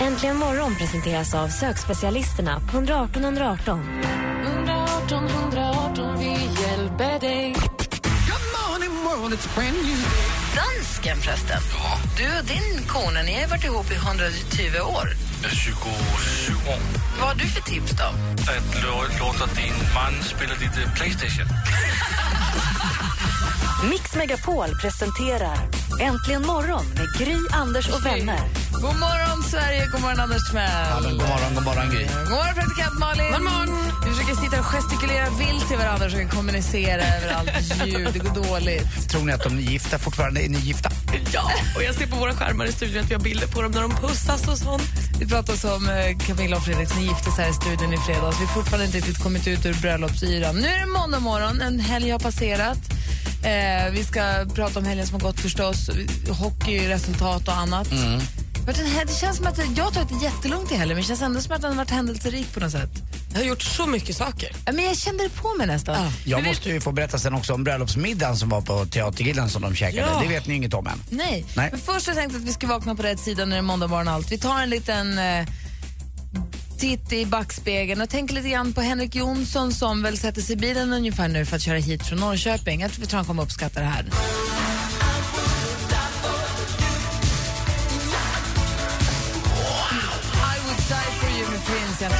Äntligen morgon presenteras av sökspecialisterna på 118 118. 118 118, vi hjälper dig. Dansken förresten. Du och din kone, ni har varit ihop i 120 år. 27 år. Vad har du för tips då? Att lå- låta din man spela lite Playstation. Mix Megapol presenterar Äntligen morgon med Gry, Anders och vänner. God morgon, Sverige. God morgon, Anders Timell. God morgon, god morgon Gry. God morgon, praktikant Malin. God morgon. Vi försöker sitta och gestikulera vilt till varandra och kommunicera över allt ljud. Det går dåligt. Tror ni att de nygifta fortfarande är nygifta? Ja, och jag ser på våra skärmar i studion att vi har bilder på dem när de pussas och sånt. Vi pratade om eh, Camilla och Fredrik som gifte sig här i studion i fredags. Vi har fortfarande inte riktigt kommit ut ur bröllopsyran. Nu är det måndag morgon, en helg har passerat. Eh, vi ska prata om helgen som har gått förstås, hockeyresultat och annat. Mm. Det känns som att jag har tagit det jättelugnt i helgen men det känns ändå som att den har varit händelserik på något sätt. Jag har gjort så mycket saker. Ja, Men jag kände det på mig nästan. Jag Men vi- måste ju få berätta sen också om bröllopsmiddagen som var på Teatergillen som de käkade. Ja. Det vet ni inget om än. Nej. Nej. men först har jag tänkt att vi ska vakna på rätt sida när det är måndag morgon allt. Vi tar en liten eh, titt i backspegeln och tänker lite grann på Henrik Jonsson som väl sätter sig i bilen ungefär nu för att köra hit från Norrköping. Jag tror han kommer uppskatta det här.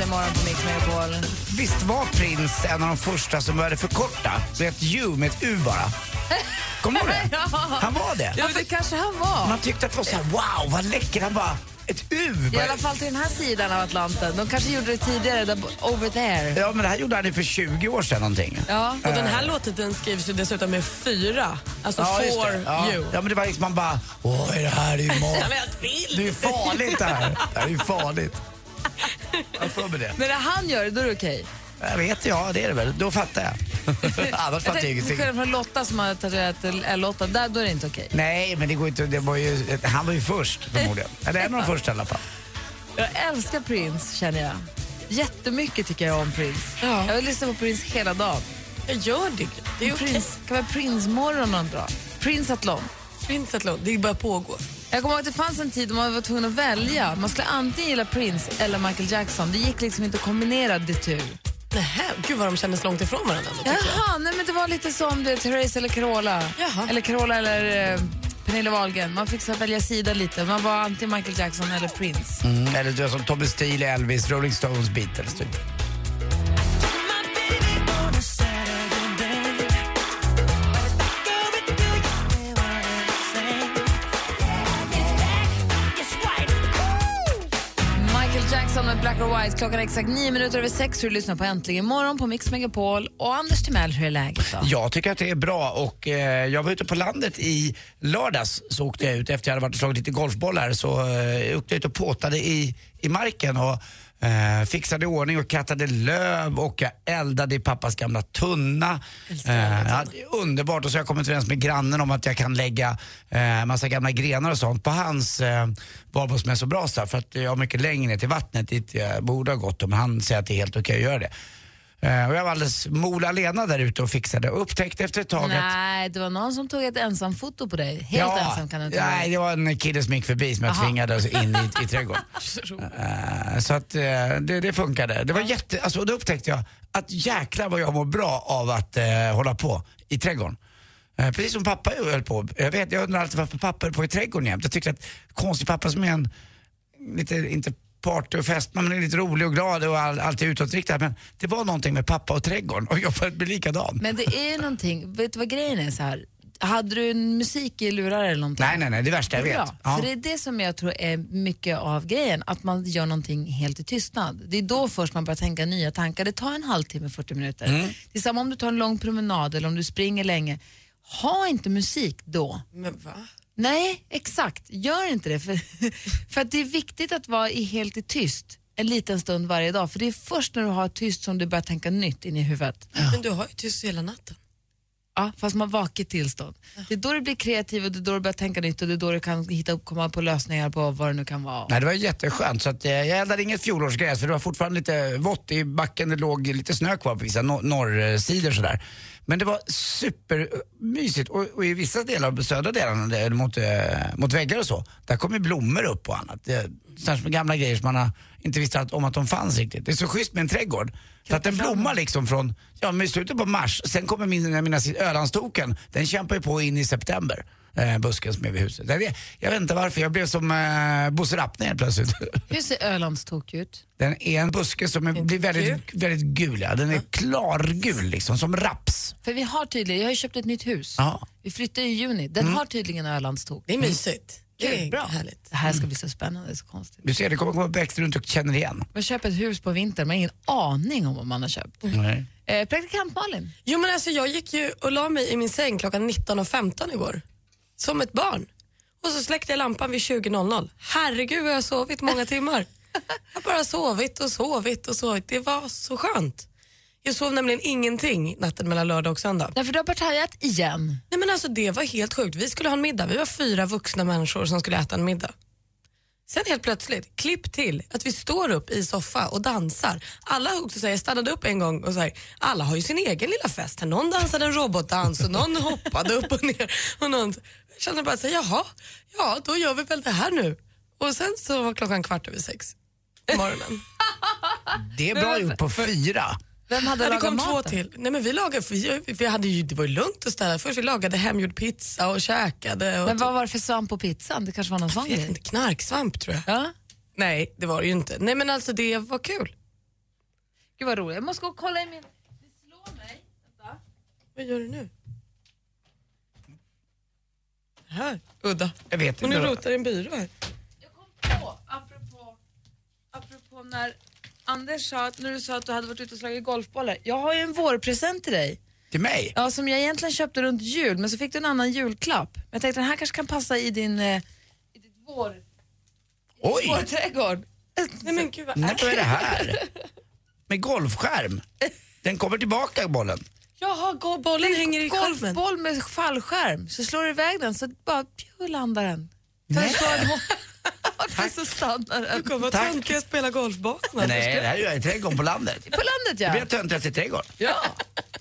Imorgon på Mix Megapol. Visst var Prins en av de första som började förkorta? Du vet, you med ett U bara. Kommer du ihåg det? Han var det. Ja, det kanske han var. Man tyckte att det var så här, wow, vad läcker. Han bara, ett U. I alla fall till den här sidan av Atlanten. De kanske gjorde det tidigare, där, over there. Ja, men det här gjorde han ju för 20 år sedan någonting. Ja. Och den här låten den skrivs ju dessutom med fyra. Alltså just for det. ja. you. Ja, men det var liksom man bara, åh, är det här? Det är ju mat. Det är ju farligt det här. Det här är ju farligt. Jag det. Men när han gör det, då är det okej. Jag vet, ja det är det väl. Då fattar jag. Annars fattar jag ingenting. skillnad från Lotta som har tatuerat L8, där då är det inte okej. Nej, men det går inte. Det var ju, han var ju först förmodligen. Eller en av de första i alla fall. Jag älskar Prince känner jag. Jättemycket tycker jag om Prince. Ja. Jag vill lyssna på Prince hela dagen. Jag gör det. Det är okej. Prince, kan vara Prince-morgon någon dag. Prince-atlon. Låt. Det bara pågår. Jag kommer ihåg att det fanns en tid då man var tvungen att välja. Man skulle antingen gilla Prince eller Michael Jackson. Det gick liksom inte att kombinera det tur. Nähä, gud vad de kändes långt ifrån varandra jag. Jaha, nej men det var lite som det, Therese eller Carola. Jaha. Eller Carola eller eh, Pernilla Wahlgren. Man fick så välja sida lite. Man var antingen Michael Jackson eller Prince. Mm, eller du som Tommy Steele, Elvis, Rolling Stones, Beatles typ. Med Klockan är exakt nio minuter över sex. Du lyssnar på Äntligen morgon på Mix Megapol. Och Anders Timell, hur är läget då? Jag tycker att det är bra och eh, jag var ute på landet i lördags så åkte jag ut efter jag hade varit och slagit lite golfbollar så eh, åkte jag ut och påtade i, i marken och eh, fixade ordning och kattade löv och jag eldade i pappas gamla tunna. Eh, ja, underbart och så har jag kommit överens med grannen om att jag kan lägga eh, massa gamla grenar och sånt på hans eh, valborgsmässobrasa för att jag har mycket längre ner till vattnet dit jag borde ha gått men han säger att det är helt okej att göra det. Eh, och jag var alldeles mol alena där ute och fixade och upptäckte efter ett tag att Nej, det var någon som tog ett ensamfoto på dig. Helt ensam kan du inte Nej, det var en kille som gick förbi som jag Aha. tvingade in i, i trädgården. Eh, så att eh, det, det funkade. Det var jätte, alltså, och då upptäckte jag att jäklar vad jag mår bra av att eh, hålla på i trädgården. Precis som pappa höll på. Jag, vet, jag undrar alltid varför pappa höll på i trädgården jämt. Jag tyckte att konstig pappa som är en, lite, inte party och festman men är lite rolig och glad och all, alltid utåtriktad. Men det var någonting med pappa och trädgården och jag började bli likadan. Men det är någonting, vet du vad grejen är så här? Hade du en musik i lurar eller någonting? Nej, nej, nej, det värsta jag vet. Ja. för det är det som jag tror är mycket av grejen, att man gör någonting helt i tystnad. Det är då först man börjar tänka nya tankar. Det tar en halvtimme, 40 minuter. Mm. Det är samma om du tar en lång promenad eller om du springer länge. Ha inte musik då. Men va? Nej, exakt. Gör inte det. För, för att det är viktigt att vara i helt i tyst en liten stund varje dag. För det är först när du har tyst som du börjar tänka nytt in i huvudet. Men du har ju tyst hela natten. Ja, fast man vakit tillstånd. Det är då du blir kreativ och det är då du börjar tänka nytt och det är då du kan hitta, komma på lösningar på vad det nu kan vara. Nej, det var jätteskönt. Så att, eh, jag eldade inget fjolårsgräs för det var fortfarande lite vått i backen. Det låg lite snö kvar på vissa nor- norrsidor sådär. Men det var supermysigt och, och i vissa delar av södra delarna där, mot, eh, mot väggar och så, där kom ju blommor upp och annat. Som gamla grejer som man har, inte visste att, om att de fanns riktigt. Det är så schysst med en trädgård. För att den blommar liksom från, ja men i slutet på mars, sen kommer min, mina Ölandstoken, den kämpar ju på in i september. Eh, busken som är vid huset. Jag vet, jag vet inte varför, jag blev som eh, Bosse Rappne helt plötsligt. Hur ser Ölandstok ut? Den är en buske som är, blir väldigt, väldigt gul. Ja. Den är klargul liksom, som raps. För vi har tydligen, jag har ju köpt ett nytt hus. Ja. Vi flyttar i juni. Den har tydligen Ölandstok. Det är mysigt. Det är Bra. härligt. Det här ska bli så spännande, så konstigt. Du ser, det kommer komma växter runt och känner igen. Man köper ett hus på vintern, man har ingen aning om vad man har köpt. Nej. Eh, praktikant Malin, Jo men alltså jag gick ju och la mig i min säng klockan 19.15 igår. Som ett barn. Och så släckte jag lampan vid 20.00. Herregud vad jag har sovit många timmar. Jag har bara sovit och sovit och sovit. Det var så skönt. Jag sov nämligen ingenting natten mellan lördag och söndag. därför du har partajat igen. Nej men alltså det var helt sjukt. Vi skulle ha en middag. Vi var fyra vuxna människor som skulle äta en middag. Sen helt plötsligt, klipp till att vi står upp i soffa och dansar. Alla också säger, jag stannade upp en gång och säger, alla har ju sin egen lilla fest. här. Någon dansade en robotdans och någon hoppade upp och ner. Och någon, jag kände bara så här, jaha, ja då gör vi väl det här nu. Och sen så var klockan kvart över sex på morgonen. Det är bra gjort på fyra. Vem hade Ja, det lagat kom två maten? till. Nej, men vi, lagade, vi, vi hade ju, det var ju lugnt att ställa. Först vi lagade hemgjord pizza och käkade. Och Men vad var det för svamp på pizzan? Det kanske var någon sån grej? inte, knarksvamp tror jag. Ja? Nej, det var det ju inte. Nej men alltså det var kul. Gud vad roligt. Jag måste gå och kolla i min... Det slår mig. Vänta. Vad gör du nu? Här, udda. Jag vet Hon inte. är rotar i en byrå här. Jag kom på, apropå, apropå när Anders sa, att- när du sa att du hade varit ute och slagit golfbollar. Jag har ju en vårpresent till dig. Till mig? Ja, som jag egentligen köpte runt jul, men så fick du en annan julklapp. Men jag tänkte den här kanske kan passa i din eh, i ditt vår, Oj! vårträdgård. Nej men gud vad Nej, är vad är det här? Med golfskärm. Den kommer tillbaka bollen. Jaha, go- bollen hänger i skärmen. Golfboll med fallskärm. Så slår du iväg den så bara pju, landar den. Nej. Tack. så stannar den. Gud vad Tack. töntigt jag spelar golfbanan. Nej, det här gör jag i trädgården på landet. På landet Det ja. blir töntigast i trädgården. ja.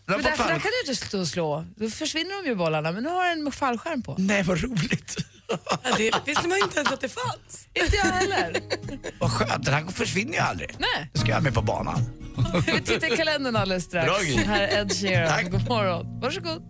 Men får därför fan- där kan du inte stå och slå. Då försvinner de ju bollarna. Men nu har du en fallskärm på. Nej, vad roligt. Ja, det visste man inte ens att det fanns. Inte jag heller. Vad skönt, den här försvinner ju aldrig. Nej. Det ska jag med på banan. Vi tittar i kalendern alldeles strax. Bra. Här är Ed Sheeran. Tack. God morgon. Varsågod.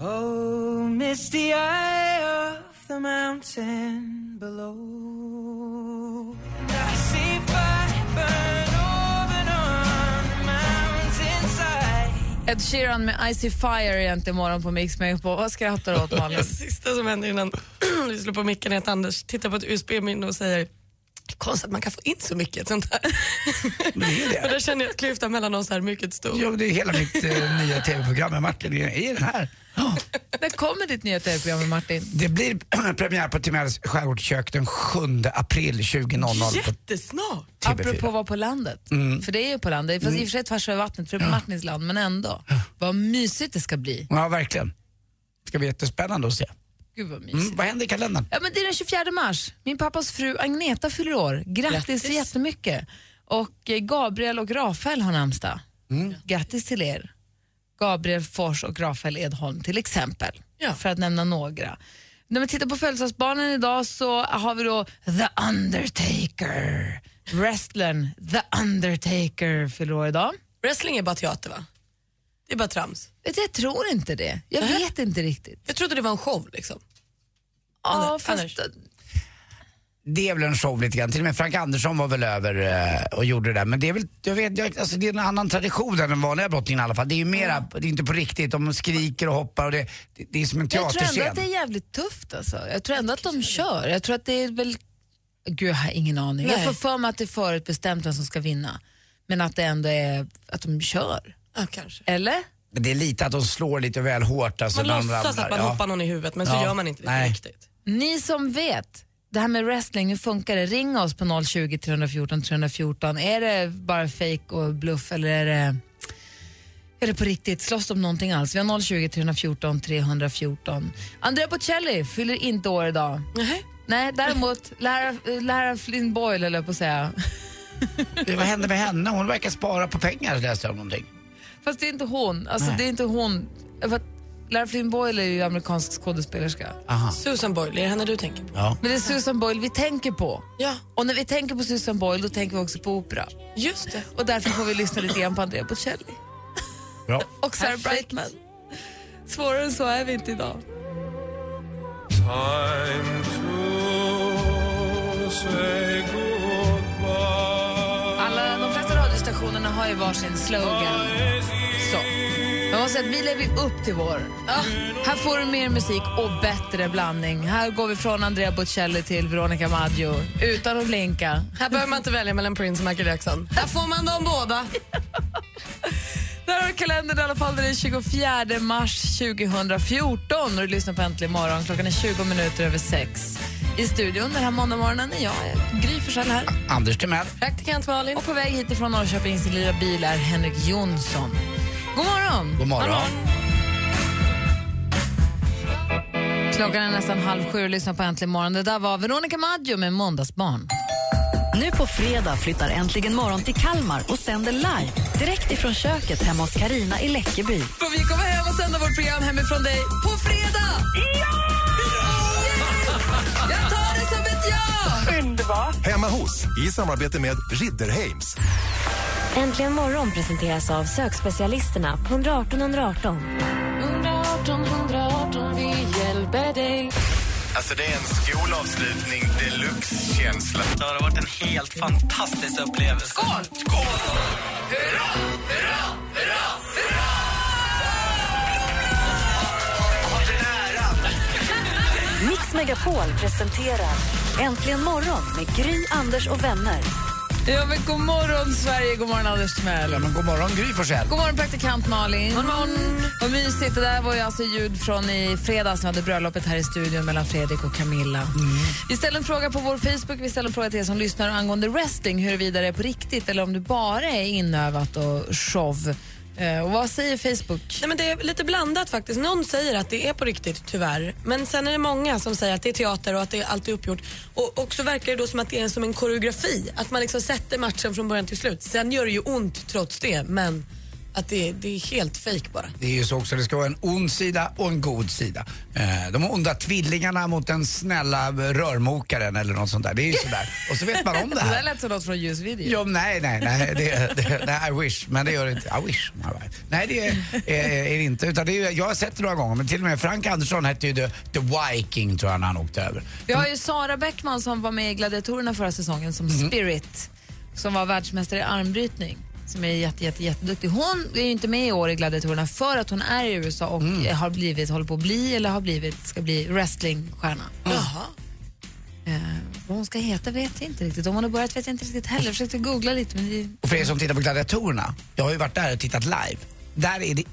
Oh, misty eye of the mountain below. I see fire burn over on the mountainside. Ed Sheeran med Icy Fire egentligen imorgon på Mix Megapol. Vad skrattar du åt Malin? Det sista som händer innan vi slår på micken är att Anders tittar på ett USB-minne och säger Konstigt att man kan få in så mycket sånt här. Men det är det. Och där känner jag att klyftan mellan oss är mycket stor. Ja, det är hela mitt eh, nya tv-program med Martin i i den här. Ja. När kommer ditt nya tv-program med Martin? Det blir premiär på Timells skärgårdskök den 7 april 20.00 på Jättesnart! TV4. Apropå att vara på landet. Mm. För det är ju på landet. Fast i och för sig tvärs över vattnet, för det är på Martins land. Men ändå. Vad mysigt det ska bli. Ja, verkligen. Det ska bli jättespännande att se. Gud vad mysigt. Mm, vad händer i kalendern? Ja, men det är den 24 mars. Min pappas fru Agneta fyller år. Grattis, Grattis. jättemycket. Och eh, Gabriel och Rafael har namnsdag. Mm. Grattis till er. Gabriel Fors och Rafael Edholm till exempel. Ja. För att nämna några. När vi tittar på födelsedagsbarnen idag så har vi då The Undertaker. Wrestlern The Undertaker fyller år idag. Wrestling är bara teater va? Det är bara trams. Vet Jag tror inte det. Jag Nähä. vet inte riktigt. Jag trodde det var en show liksom. Ja, Anders- fast, Anders. Det är väl en show lite grann. Till och med Frank Andersson var väl över eh, och gjorde det där. Men det är väl, jag vet, jag, alltså det är en annan tradition än den vanliga brottningen i alla fall. Det är ju mera, det är inte på riktigt. De skriker och hoppar och det, det, det är som en jag tror ändå teaterscen. att det är jävligt tufft. Alltså. Jag tror ändå att de kör. Jag tror att det är väl... Gud, jag har ingen aning. Jag Nej. får för mig att det är förutbestämt vem som ska vinna. Men att det ändå är att de kör. Ja, kanske. Eller? Men det är lite att de slår lite väl hårt. Alltså, Man när de låtsas ramlar. att man Ja. hoppar någon i huvudet men så Ja. gör man inte det Nej. riktigt. Ni som vet, det här med wrestling, hur funkar det? Ring oss på 020 314 314. Är det bara fake och bluff eller är det, är det på riktigt? Slåss de om någonting alls? Vi har 020 314 314. Andrea Bocelli fyller inte år idag. Nej. Nej, däremot lära, lära Flynn Boyle, eller på att säga. Det, vad hände med henne? Hon verkar spara på pengar läste jag om någonting. Fast det är inte hon. Alltså, Nej. det är inte hon. Lara Flynn Boyle är ju amerikansk skådespelerska. Aha. Susan Boyle, är det henne du tänker på? Ja. Men det är Susan Boyle vi tänker på. Ja, Och när vi tänker på Susan Boyle då tänker vi också på opera. just det. Och därför får vi lyssna lite grann på Andrea Bocelli. Bra. Och Sarah Perfekt. Brightman. Svårare än så är vi inte idag. Time to say goodbye. Alla, de flesta radiostationerna har ju varsin slogan. Så. Jag måste säga att vi lever upp till vår. Här får du mer musik och bättre blandning. Här går vi från Andrea Bocelli till Veronica Maggio utan att blinka. Här behöver man inte välja mellan Prince och Michael Jackson. Här får man dem båda. Där har du kalendern i alla fall. Det är den 24 mars 2014 och du lyssnar på Äntligen morgon. Klockan är 20 minuter över sex. I studion den här måndagmorgonen är jag, Gry Forssell här. Anders Timell. Praktikant Malin. Och på väg hit ifrån Norrköping i sin lilla bil är Henrik Jonsson. God morgon! God morgon. Klockan är nästan halv sju och lyssnar på Äntligen morgon. Det där var Veronica Maggio med Måndagsbarn. Nu på fredag flyttar Äntligen morgon till Kalmar och sänder live direkt ifrån köket hemma hos Karina i Läckeby. Får vi komma hem och sända vårt program hemifrån dig på fredag? Ja! Jag tar det som ett ja! Hemma hos, i samarbete med Ridderheims. Äntligen morgon presenteras av sökspecialisterna på 118 118. 118 118, vi hjälper dig. Alltså det är en skolavslutning deluxe-känsla. Det har varit en helt fantastisk upplevelse. Skål! Skål! Hurra, hurra, hurra, hurra! Mix Megapol presenterar Äntligen morgon med Gry, Anders och vänner. Ja, men god morgon, Sverige. God morgon, Anders Timell. Ja, men god morgon Gry Forssell. God morgon, praktikant Malin. God morgon. Vad mysigt. Det där var ju alltså ljud från i fredags när vi hade bröllopet här i studion mellan Fredrik och Camilla. Vi ställer en fråga på vår Facebook. Vi ställer en fråga till er som lyssnar angående wrestling, huruvida det är på riktigt eller om det bara är inövat och show. Eh, och vad säger Facebook? Nej, men det är lite blandat faktiskt. Någon säger att det är på riktigt, tyvärr. Men sen är det många som säger att det är teater och att det är alltid uppgjort. Och, och så verkar det då som att det är som en koreografi. Att man liksom sätter matchen från början till slut. Sen gör det ju ont trots det, men att det, det är helt fejk bara. Det är ju så också, det ska vara en ond sida och en god sida. Eh, de onda tvillingarna mot den snälla rörmokaren eller något sånt där. Det är ju sådär. Och så vet man om det Det där här. lät som något från Ljus video. Jo, nej, nej, nej, det, det, nej, I wish, men det gör det inte. I wish. Nej, det är, är, är det inte. Utan det är, jag har sett det några gånger, men till och med Frank Andersson hette ju The, The Viking tror jag när han åkte över. Vi har ju Sara Bäckman som var med i Gladiatorerna förra säsongen som Spirit, som var världsmästare i armbrytning. Som är jätte, jätte, jätteduktig. Hon är ju inte med i år i Gladiatorerna för att hon är i USA och har blivit, håller på att bli eller har blivit, ska bli wrestlingstjärna. Jaha. Eh, vad hon ska heta vet jag inte riktigt. Om hon har börjat vet jag inte riktigt heller. Jag försökte googla lite men det, Och för er som tittar på Gladiatorerna, jag har ju varit där och tittat live. Där är det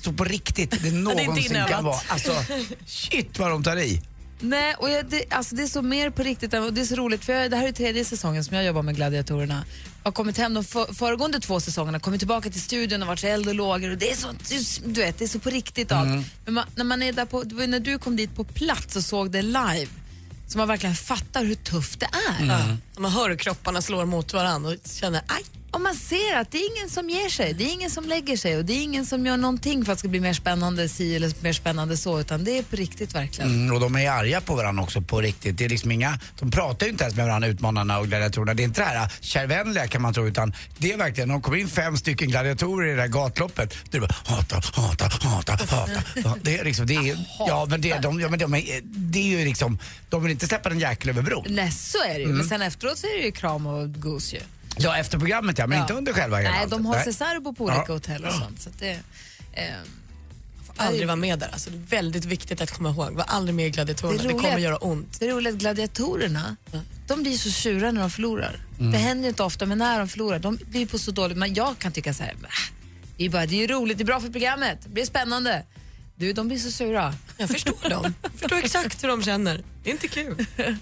så på riktigt det någonsin inövat. kan vara. Alltså, shit vad de tar i. Nej, och jag, det, alltså det är så mer på riktigt och det är så roligt för jag, det här är tredje säsongen som jag jobbar med Gladiatorerna. Jag har kommit hem de för, föregående två säsongerna, kommit tillbaka till studion och varit så eld och lågor och det är så, du vet, det är så på riktigt allt. Men man, när man är där på, när du kom dit på plats och såg det live så man verkligen fattar hur tufft det är. Ja. Man hör hur kropparna slår mot varandra och känner aj. Och man ser att det är ingen som ger sig, det är ingen som lägger sig och det är ingen som gör någonting för att det ska bli mer spännande si eller mer spännande så utan det är på riktigt verkligen. Mm, och de är arga på varandra också på riktigt. Det är liksom inga, de pratar ju inte ens med varandra, utmanarna och gladiatorerna. Det är inte det här kärvänliga kan man tro utan det är verkligen, de kommer in fem stycken gladiatorer i det här gatloppet. Det är bara hata, hata, hata, hata. Det är liksom, det är, ja men det, är- de, ja, men de, är- det är ju liksom, de vill inte släppa en jäkel över bron. Nej, så är det ju. Men sen efteråt så är det ju kram och gos ju. Ja, efter programmet ja, men Ja. inte under själva hela Nej, de har. Cesaro på olika Ja. hotell och sånt. Så att det, eh, Aldrig vara med där. Alltså, det är väldigt viktigt att komma ihåg. Var aldrig med i Gladiatorerna. Det, roliga- kommer göra ont. Det roliga är att gladiatorerna, de blir så sura när de förlorar. Det händer inte ofta, men när de förlorar, de blir på så dåligt. Men jag kan tycka så här, "Bah, det är, ju bara, det är roligt, det är bra för programmet, det blir spännande. Du, de blir så sura. Jag förstår dem. Jag förstår exakt hur de känner. Det är inte kul. Hörrni,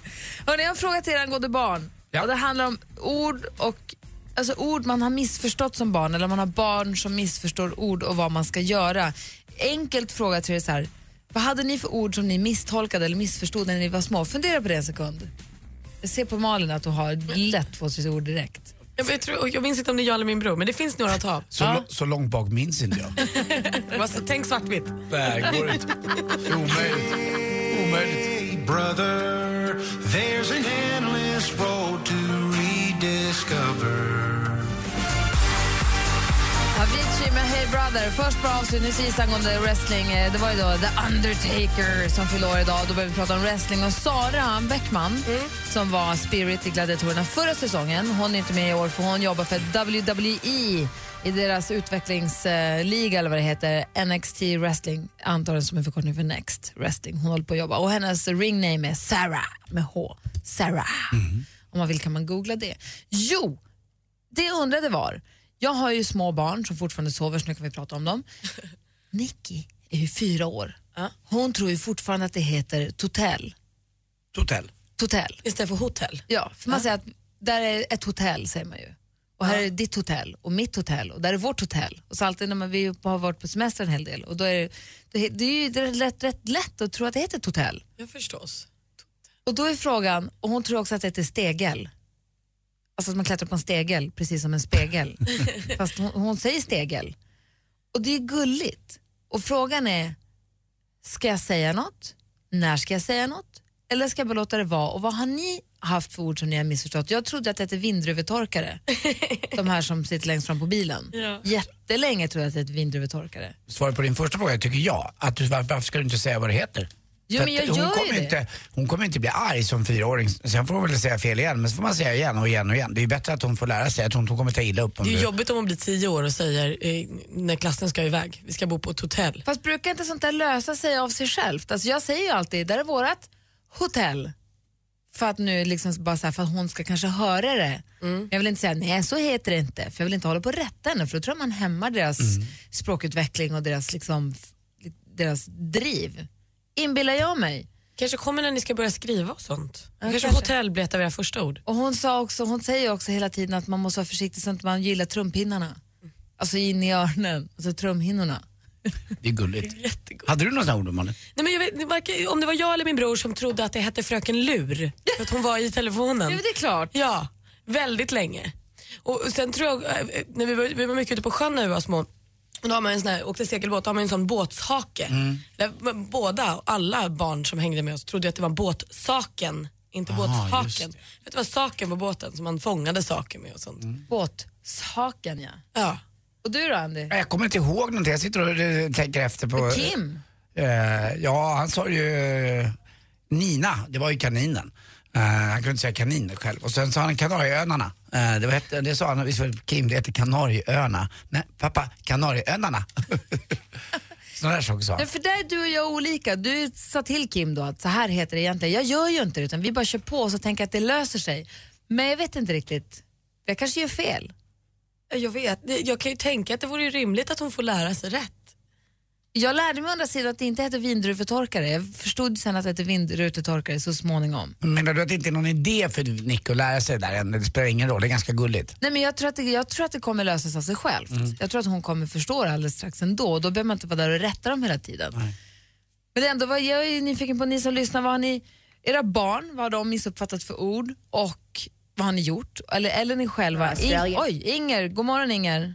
jag har en fråga till er angående barn. Och det handlar om ord och alltså ord man har missförstått som barn eller man har barn som missförstår ord och vad man ska göra. Enkelt fråga till er så här. Vad hade ni för ord som ni misstolkade eller missförstod när ni var små? Fundera på det en sekund. Jag ser på Malin att du har lätt fått sitt ord direkt. Jag, vet, jag minns inte om det är jag eller min bror, men det finns några att ta av. Så, lo- så långt bak minns inte jag. Tänk svartvitt. Nej, går inte. Omöjligt. Omöjligt. Hey, brother, there's an endless road to rediscover. Med Hey Brother. Först bara avslutningsvis angående wrestling. Eh, Det var ju då The Undertaker som fyllde år idag. Då började vi prata om wrestling. Och Sara Bäckman, som var Spirit i Gladiatorerna förra säsongen, hon är inte med i år för hon jobbar för WWE i deras utvecklingsliga, eller vad det heter, NXT Wrestling, antar jag som en förkortning för Next Wrestling. Hon håller på att jobba. Och hennes ringname är Sarah, med H. Sarah. Om man vill kan man googla det. Jo, det jag undrade var, jag har ju små barn som fortfarande sover, så nu kan vi prata om dem. Nicky är ju fyra år. Hon tror ju fortfarande att det heter totell. Totell. Totell. Istället för hotell. Ja, för man säger att där är ett hotell, säger man ju. Och här är ditt hotell och mitt hotell och där är vårt hotell. Och så alltid när man, vi har varit på semester en hel del och då är det, det, det är ju det är rätt, rätt lätt att tro att det heter ett hotell. Jag förstås. Och då är frågan, och hon tror också att det heter stegel. Alltså att man klättrar på en stegel, precis som en spegel. Fast hon, hon säger stegel. Och det är gulligt. Och frågan är, ska jag säga något? När ska jag säga något? Eller ska jag bara låta det vara? Och vad har ni haft för ord som ni har missförstått? Jag trodde att det hette vindruvetorkare. De här som sitter längst fram på bilen. Ja. Jättelänge trodde jag att det hette vindruvetorkare. Svaret på din första fråga tycker jag. Att du, varför, ska du inte säga vad det heter? Jo, men jag hon, kommer inte, hon kommer inte bli arg som fyraåring. Sen får hon väl säga fel igen, men så får man säga igen och igen och igen. Det är bättre att hon får lära sig. Jag tror inte hon kommer ta illa upp om Det är du- jobbigt om man blir tio år och säger eh, när klassen ska iväg, vi ska bo på ett hotell. Fast brukar inte sånt där lösa sig av sig självt? Alltså jag säger ju alltid, där är vårat hotell. För att nu liksom bara så här, för att hon ska kanske höra det. Mm. Jag vill inte säga nej, så heter det inte. För jag vill inte hålla på att rätta henne, för då tror jag man hämmar deras Mm. språkutveckling och deras, liksom, deras driv. Inbillar jag mig. Kanske kommer när ni ska börja skriva och sånt. Ja, kanske, kanske. hotell blir ett av era första ord. Och hon, sa också, hon säger också hela tiden att man måste vara försiktig så att man gillar trumpinnarna. Alltså in i öronen, alltså trumhinnorna. Det är gulligt. Hade du några sådana ord Malin? Nej, men jag vet, det verkar- om det var jag eller min bror som trodde att det hette Fröken Lur, för att hon var i telefonen. Ja, det är klart. Ja, väldigt länge. Och och sen tror jag, eh, när vi var, vi var mycket ute på sjön när vi var små, och då har man en sån här, åkte segelbåt, då har man en sån båtshake. Där, men båda, alla barn som hängde med oss trodde att det var båtsaken, inte Ah, båtshaken. Att det var saken på båten som man fångade saker med och sånt. Båtshaken ja. Ja. Och du då Andy? Jag kommer inte ihåg någonting. Jag sitter och eh, tänker efter på... Kim? Eh, ja, han sa ju Nina, det var ju kaninen. Eh, han kunde inte säga kanin själv. Och sen sa han Kanarieöarna. Eh, det, var, det sa han, visst var det Kim, det heter Kanarieöarna. Nej, pappa, Kanarieöarna. Sådana där saker sa han. Nej, för där är du och jag olika. Du sa till Kim då att så här heter det egentligen. Jag gör ju inte det utan vi bara kör på och så tänker att det löser sig. Men jag vet inte riktigt. Jag kanske gör fel. Jag vet, jag kan ju tänka att det vore rimligt att hon får lära sig rätt. Jag lärde mig å andra sidan att det inte heter vindrutetorkare. Jag förstod sen att det heter vindrutetorkare så småningom. Menar du att det inte är någon idé för Nick att lära sig det där än? Det spelar ingen roll, det är ganska gulligt. Nej, men jag, tror att det, jag tror att det kommer lösas av sig självt. Mm. Jag tror att hon kommer förstå det alldeles strax ändå. Och då behöver man inte vara där och rätta dem hela tiden. Men det är ändå, vad- jag är nyfiken på ni som lyssnar. Vad har ni, era barn, vad har de missuppfattat för ord? Och vad har ni gjort? Eller, eller ni själva? Australia. oj, Inger. God morgon Inger.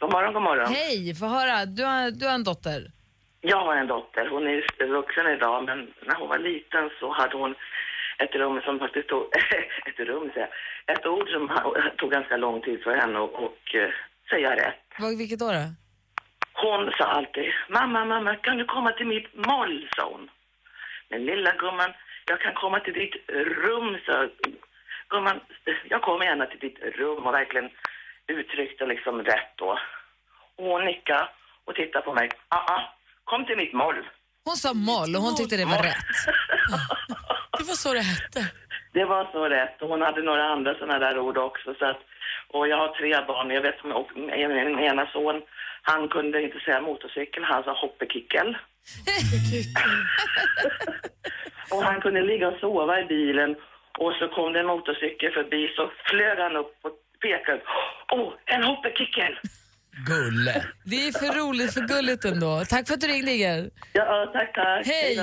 God morgon, god morgon. Hej, få höra. Du har, du har en dotter. Jag har en dotter. Hon är vuxen idag, men när hon var liten så hade hon ett rum som faktiskt tog... ett rum, säger jag. Ett ord som tog ganska lång tid för henne och, eh, säga rätt. Vad, vilket då? då? Hon sa alltid, mamma, mamma, kan du komma till mitt moll, sa hon. Men lilla gumman, jag kan komma till ditt rum, sa gumman. Jag kommer gärna till ditt rum och verkligen uttryckte liksom rätt då. Och hon nickade och tittade på mig. Ah, ah, kom till mitt moll. Hon sa moll och hon tyckte det var rätt. Det var så det hette. Det var så rätt. Och hon hade några andra sådana där ord också. Så att, och jag har tre barn. Jag vet, och min ena son, Han kunde inte säga motorcykel, han sa hoppekickel. och han kunde ligga och sova i bilen och så kom det en motorcykel förbi så flög han upp och pekade. Åh, en hoppekickel! Gulle. Det är för roligt, för gulligt ändå. Tack för att du ringde, Inger. Ja, tack, tack. Hej!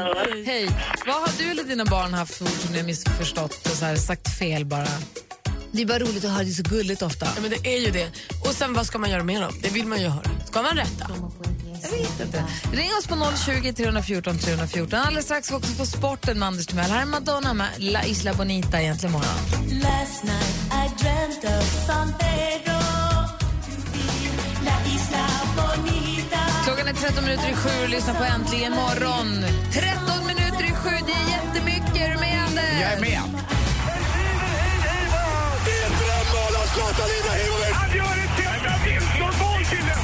Hej! Vad har du eller dina barn haft för ord som ni har missförstått och så här, sagt fel bara? Det är bara roligt att höra, det är så gulligt ofta. Ja, men det är ju det. Och sen vad ska man göra med dem? Det vill man ju höra. Ska man rätta? Jag vet inte. Ring oss på 020 314 314. Alldeles strax ska vi också få sporten med Anders Timell. Här är Madonna med La Isla Bonita egentligen morgon. Last night I dreamt of San Pedro Klockan är 13 minuter i sju och lyssnar på Äntligen morgon. 13 minuter i sju, det är jättemycket. Är du med, Anders? Jag är med.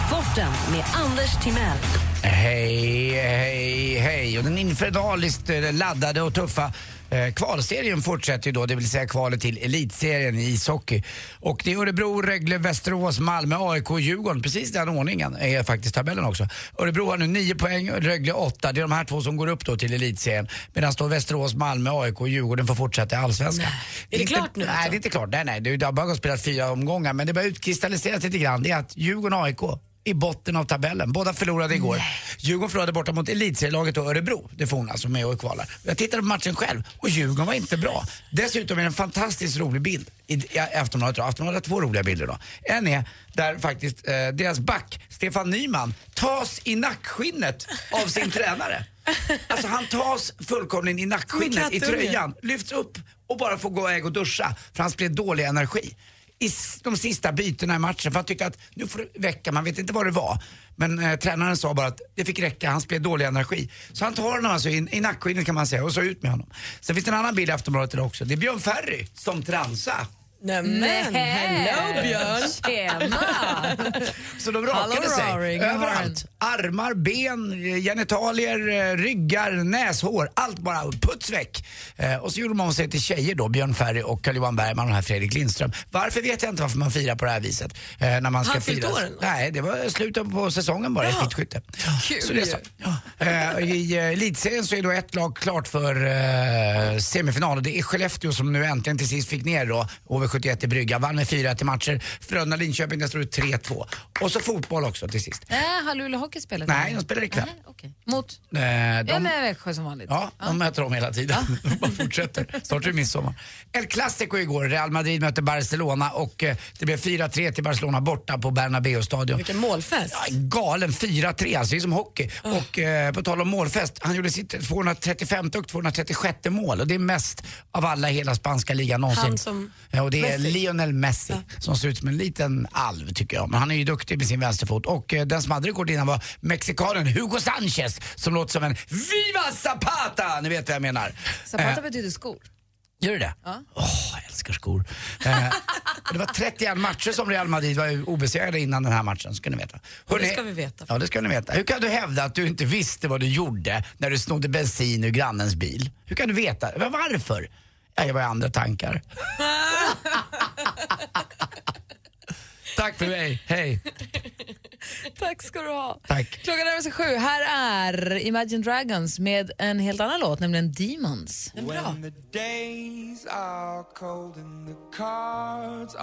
Sporten med Anders Timell. Hej, hej, hej. Och den infernaliskt eh, laddade och tuffa kvalserien fortsätter ju då, det vill säga kvalet till elitserien i ishockey. Och det är Örebro, Rögle, Västerås, Malmö, AIK och Djurgården. Precis den ordningen är faktiskt tabellen också. Örebro har nu 9 poäng, Rögle 8. Det är de här två som går upp då till elitserien. Medan då Västerås, Malmö, AIK och Djurgården får fortsätta i Allsvenskan. Är det inte, klart nu, Nej, alltså? det är inte klart. Nej, nej. Det har bara spelat fyra omgångar. Men det börjar utkristalliseras lite grann. Det är att Djurgården och AIK i botten av tabellen. Båda förlorade igår. Djurgården förlorade borta mot elitserielaget och Örebro, det forna som är och kvalar. Jag tittade på matchen själv och Djurgården var inte bra. Dessutom är det en fantastiskt rolig bild i, Aftonbladet. då. Aftonbladet har två roliga bilder då. En är där faktiskt eh, deras back, Stefan Nyman, tas i nackskinnet av sin tränare. Alltså han tas fullkomligen i nackskinnet i tröjan, lyfts upp och bara får gå iväg och duscha för han spelade dålig energi i de sista bytena i matchen för han tyckte att nu får det väcka, man vet inte vad det var. Men eh, tränaren sa bara att det fick räcka, han spelade dålig energi. Så han tar honom alltså i, i nackskinnet kan man säga och så ut med honom. Sen finns det en annan bild i Aftonbladet idag också. Det är Björn Ferry som transa. Nämen, hello Björn. Tjena! Så de rakade Hallå, sig har överallt. Armar, ben, genitalier, eh, ryggar, näshår. Allt bara puts väck. Eh, och så gjorde de om sig till tjejer då, Björn Ferry och Carl-Johan Bergman och här Fredrik Lindström. Varför vet jag inte varför man firar på det här viset. Eh, när man ska Han fira. år? Nej, det var slutet på säsongen bara i skidskytte. Kul Så det är så. Ja. Eh, I eh, elitserien så är då ett lag klart för eh, semifinal och det är Skellefteå som nu äntligen till sist fick ner då 71 i brygga. Vann med 4-1 i matcher. Frölunda-Linköping, där står det 3-2. Och så fotboll också till sist. Äh, har Luleå Hockey spelat? Nej, de spelar ikväll. Aha, okay. Mot? Eh, Ja, de, med Växjö som vanligt. Ja, de möter dem hela tiden. De bara fortsätter. Snart är det midsommar. El Clasico igår. Real Madrid mötte Barcelona och eh, det blev 4-3 till Barcelona borta på Bernabéu-stadion. Vilken målfest. Ja, galen 4-3, alltså det är som hockey. Och eh, på tal om målfest, han gjorde sitt 235 och 236 mål och det är mest av alla i hela spanska ligan någonsin. Han som- ja, och det är Messi. Lionel Messi som ser ut som en liten alv tycker jag. Men han är ju duktig med sin vänsterfot. Och eh, den som hade rekord innan var mexikanen Hugo Sanchez som låter som en Viva Zapata! Ni vet vad jag menar. Zapata Eh, betyder skor. Gör det? Ja. Åh, jag älskar skor. Eh, det var 31 matcher som Real Madrid var obesegrade innan den här matchen, ska ni veta. det Hörrni- ska vi veta. Ja, det ska ni veta. Hur kan du hävda att du inte visste vad du gjorde när du snodde bensin ur grannens bil? Hur kan du veta? Va- Varför? Ja, jag var i andra tankar. Tack för mig, hej. Tack ska du ha. Tack. Klockan närmar sig sju. Här är Imagine Dragons med en helt annan låt, nämligen Demons. When the days are cold and the cards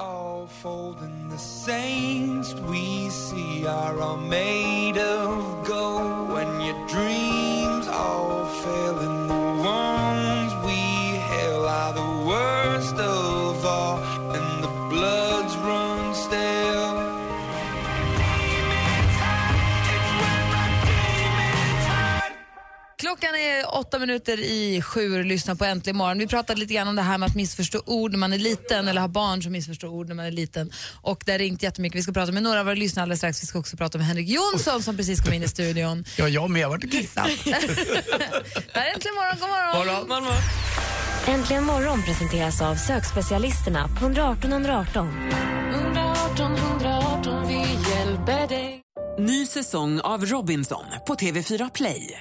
Klockan är åtta minuter i sju och lyssnar på Äntligen morgon. Vi pratade lite grann om det här med att missförstå ord när man är liten eller ha barn som missförstår ord när man är liten. Och det har ringt jättemycket. Vi ska prata med några av våra lyssnare alldeles strax. Vi ska också prata med Henrik Jonsson som precis kom in i studion. Ja, jag med. Jag har varit och kissat. Det här är Äntligen morgon. God morgon. Morgon. Äntligen morgon presenteras av sökspecialisterna på 118 118. 118 118 vi hjälper dig Ny säsong av Robinson på TV4 Play.